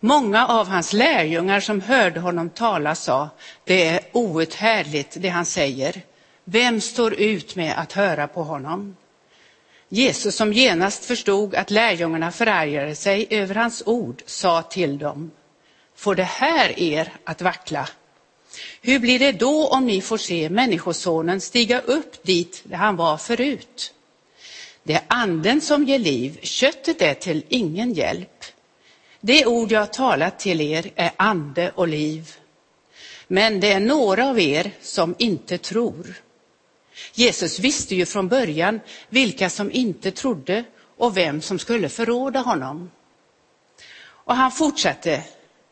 Många av hans lärjungar som hörde honom tala sa, det är outhärdligt det han säger. Vem står ut med att höra på honom? Jesus som genast förstod att lärjungarna förargade sig över hans ord sa till dem, får det här er att vackla? Hur blir det då om ni får se Människosonen stiga upp dit där han var förut? Det är anden som ger liv, köttet är till ingen hjälp. Det ord jag har talat till er är ande och liv. Men det är några av er som inte tror. Jesus visste ju från början vilka som inte trodde och vem som skulle förråda honom. Och han fortsatte,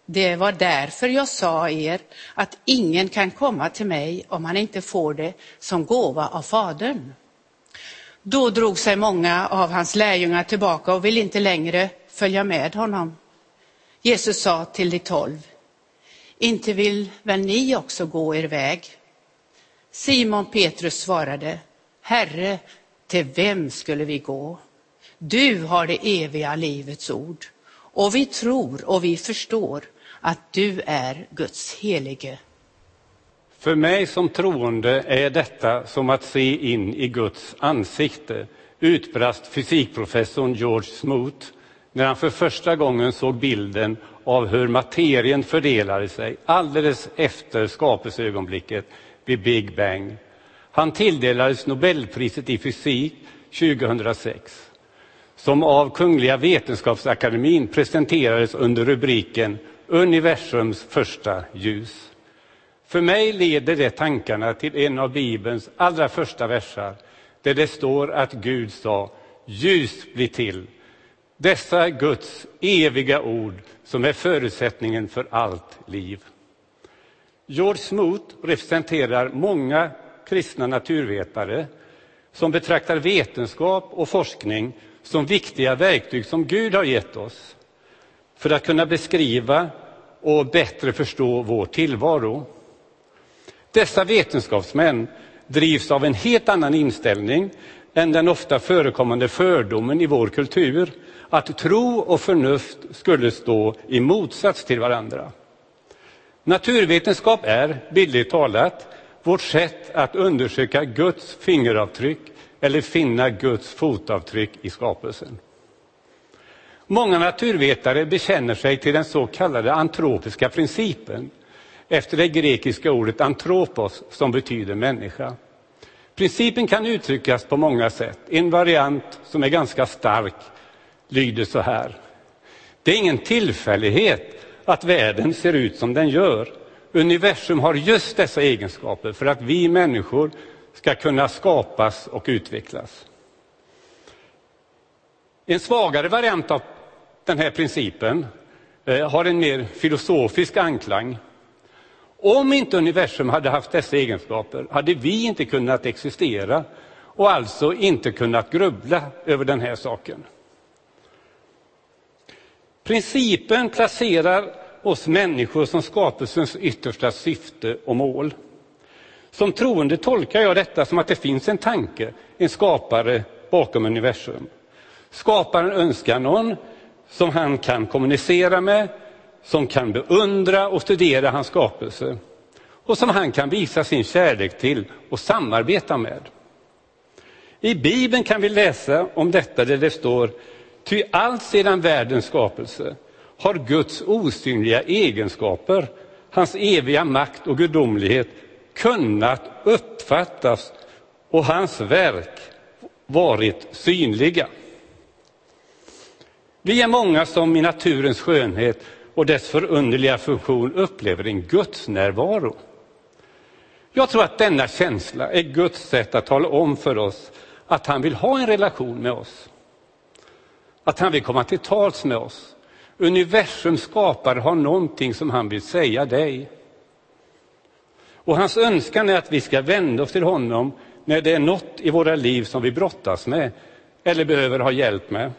det var därför jag sa er att ingen kan komma till mig om han inte får det som gåva av Fadern. Då drog sig många av hans lärjungar tillbaka och ville inte längre följa med honom. Jesus sa till de tolv, inte vill väl ni också gå er väg? Simon Petrus svarade, Herre, till vem skulle vi gå? Du har det eviga livets ord och vi tror och vi förstår att du är Guds helige. För mig som troende är detta som att se in i Guds ansikte, utbrast fysikprofessorn George Smoot när han för första gången såg bilden av hur materien fördelade sig alldeles efter skapelseögonblicket vid Big Bang. Han tilldelades Nobelpriset i fysik 2006 som av Kungliga Vetenskapsakademien presenterades under rubriken Universums första ljus. För mig leder det tankarna till en av Bibelns allra första versar där det står att Gud sa ljus blir till. Dessa är Guds eviga ord som är förutsättningen för allt liv. George Smoot representerar många kristna naturvetare som betraktar vetenskap och forskning som viktiga verktyg som Gud har gett oss för att kunna beskriva och bättre förstå vår tillvaro. Dessa vetenskapsmän drivs av en helt annan inställning än den ofta förekommande fördomen i vår kultur att tro och förnuft skulle stå i motsats till varandra. Naturvetenskap är, bildligt talat, vårt sätt att undersöka Guds fingeravtryck eller finna Guds fotavtryck i skapelsen. Många naturvetare bekänner sig till den så kallade antropiska principen efter det grekiska ordet antropos som betyder människa. Principen kan uttryckas på många sätt. En variant som är ganska stark lyder så här. Det är ingen tillfällighet att världen ser ut som den gör. Universum har just dessa egenskaper för att vi människor ska kunna skapas och utvecklas. En svagare variant av den här principen eh, har en mer filosofisk anklang. Om inte universum hade haft dessa egenskaper hade vi inte kunnat existera och alltså inte kunnat grubbla över den här saken. Principen placerar oss människor som skapelsens yttersta syfte och mål. Som troende tolkar jag detta som att det finns en tanke, en skapare bakom universum. Skaparen önskar någon som han kan kommunicera med, som kan beundra och studera hans skapelse och som han kan visa sin kärlek till och samarbeta med. I Bibeln kan vi läsa om detta där det står Ty allt sedan världens skapelse har Guds osynliga egenskaper, hans eviga makt och gudomlighet kunnat uppfattas och hans verk varit synliga. Vi är många som i naturens skönhet och dess förunderliga funktion upplever en gudsnärvaro. Jag tror att denna känsla är Guds sätt att tala om för oss att han vill ha en relation med oss. Att han vill komma till tals med oss. Universums skapare har någonting som han vill säga dig. Och hans önskan är att vi ska vända oss till honom när det är något i våra liv som vi brottas med eller behöver ha hjälp med.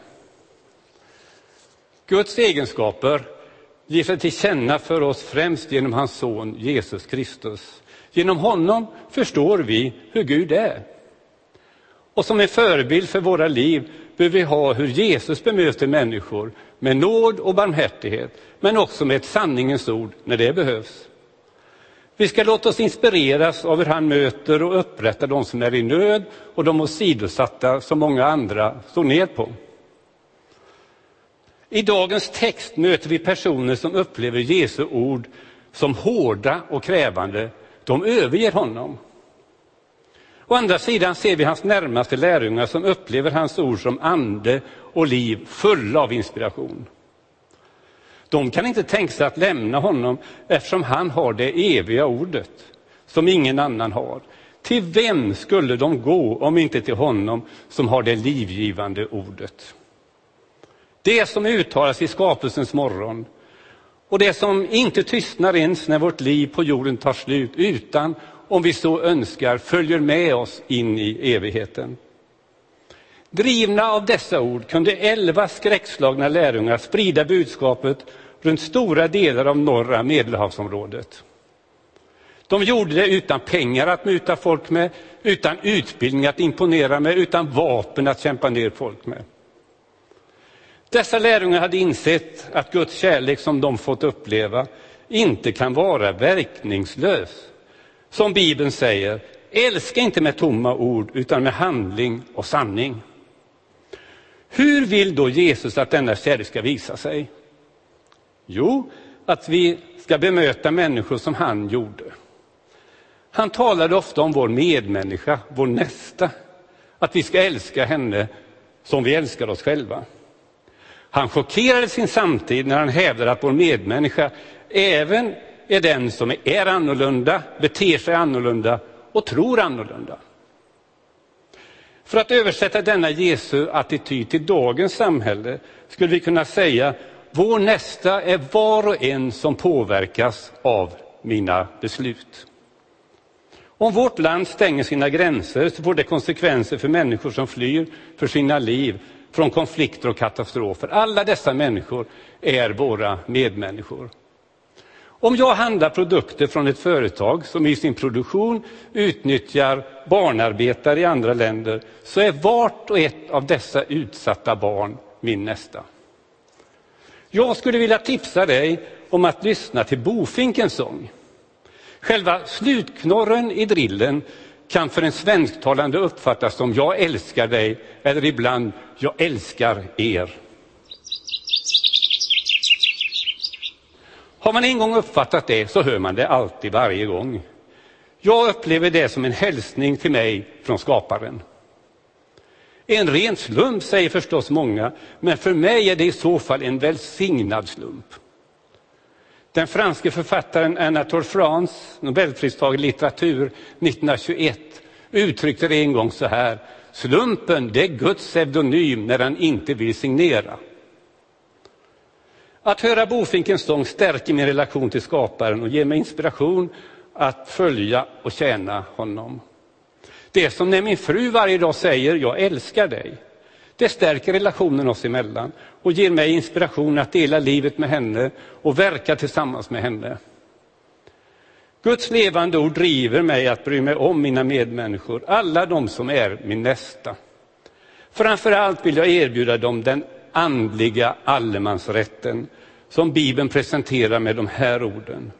Guds egenskaper ger sig till känna för oss främst genom hans son Jesus Kristus. Genom honom förstår vi hur Gud är. Och som en förebild för våra liv bör vi ha hur Jesus bemöter människor med nåd och barmhärtighet, men också med ett sanningens ord när det behövs. Vi ska låta oss inspireras av hur han möter och upprättar de som är i nöd och de åsidosatta som många andra står ned på. I dagens text möter vi personer som upplever Jesu ord som hårda och krävande. De överger honom. Å andra sidan ser vi hans närmaste lärjungar som upplever hans ord som ande och liv, fulla av inspiration. De kan inte tänka sig att lämna honom eftersom han har det eviga ordet som ingen annan har. Till vem skulle de gå om inte till honom som har det livgivande ordet? Det som uttalas i skapelsens morgon och det som inte tystnar ens när vårt liv på jorden tar slut utan, om vi så önskar, följer med oss in i evigheten. Drivna av dessa ord kunde elva skräckslagna lärjungar sprida budskapet runt stora delar av norra Medelhavsområdet. De gjorde det utan pengar att muta folk med, utan utbildning att imponera med, utan vapen att kämpa ner folk med. Dessa lärjungar hade insett att Guds kärlek som de fått uppleva inte kan vara verkningslös. Som Bibeln säger, älska inte med tomma ord utan med handling och sanning. Hur vill då Jesus att denna kärlek ska visa sig? Jo, att vi ska bemöta människor som han gjorde. Han talade ofta om vår medmänniska, vår nästa, att vi ska älska henne som vi älskar oss själva. Han chockerade sin samtid när han hävdade att vår medmänniska även är den som är annorlunda, beter sig annorlunda och tror annorlunda. För att översätta denna Jesu attityd till dagens samhälle skulle vi kunna säga vår nästa är var och en som påverkas av mina beslut. Om vårt land stänger sina gränser så får det konsekvenser för människor som flyr för sina liv från konflikter och katastrofer. Alla dessa människor är våra medmänniskor. Om jag handlar produkter från ett företag som i sin produktion utnyttjar barnarbetare i andra länder så är vart och ett av dessa utsatta barn min nästa. Jag skulle vilja tipsa dig om att lyssna till bofinkens sång. Själva slutknorren i drillen kan för en svensktalande uppfattas som jag älskar dig eller ibland jag älskar er. Har man en gång uppfattat det så hör man det alltid varje gång. Jag upplever det som en hälsning till mig från skaparen. En ren slump säger förstås många, men för mig är det i så fall en välsignad slump. Den franske författaren Anatole France, nobelpristagare i litteratur 1921, uttryckte det en gång så här. Slumpen, det är Guds pseudonym när han inte vill signera. Att höra bofinkens sång stärker min relation till skaparen och ger mig inspiration att följa och tjäna honom. Det är som när min fru varje dag säger jag älskar dig, det stärker relationen oss emellan och ger mig inspiration att dela livet med henne och verka tillsammans med henne. Guds levande ord driver mig att bry mig om mina medmänniskor, alla de som är min nästa. Framför allt vill jag erbjuda dem den andliga allemansrätten som Bibeln presenterar med de här orden.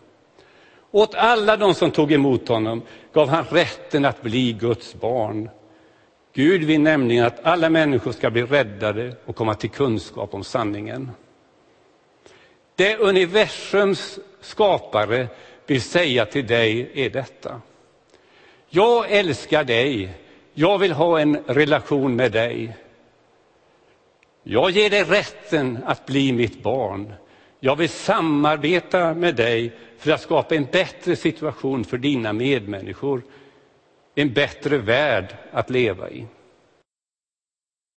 Åt alla de som tog emot honom gav han rätten att bli Guds barn. Gud vill nämligen att alla människor ska bli räddade och komma till kunskap om sanningen. Det universums skapare vill säga till dig är detta. Jag älskar dig. Jag vill ha en relation med dig. Jag ger dig rätten att bli mitt barn. Jag vill samarbeta med dig för att skapa en bättre situation för dina medmänniskor. En bättre värld att leva i.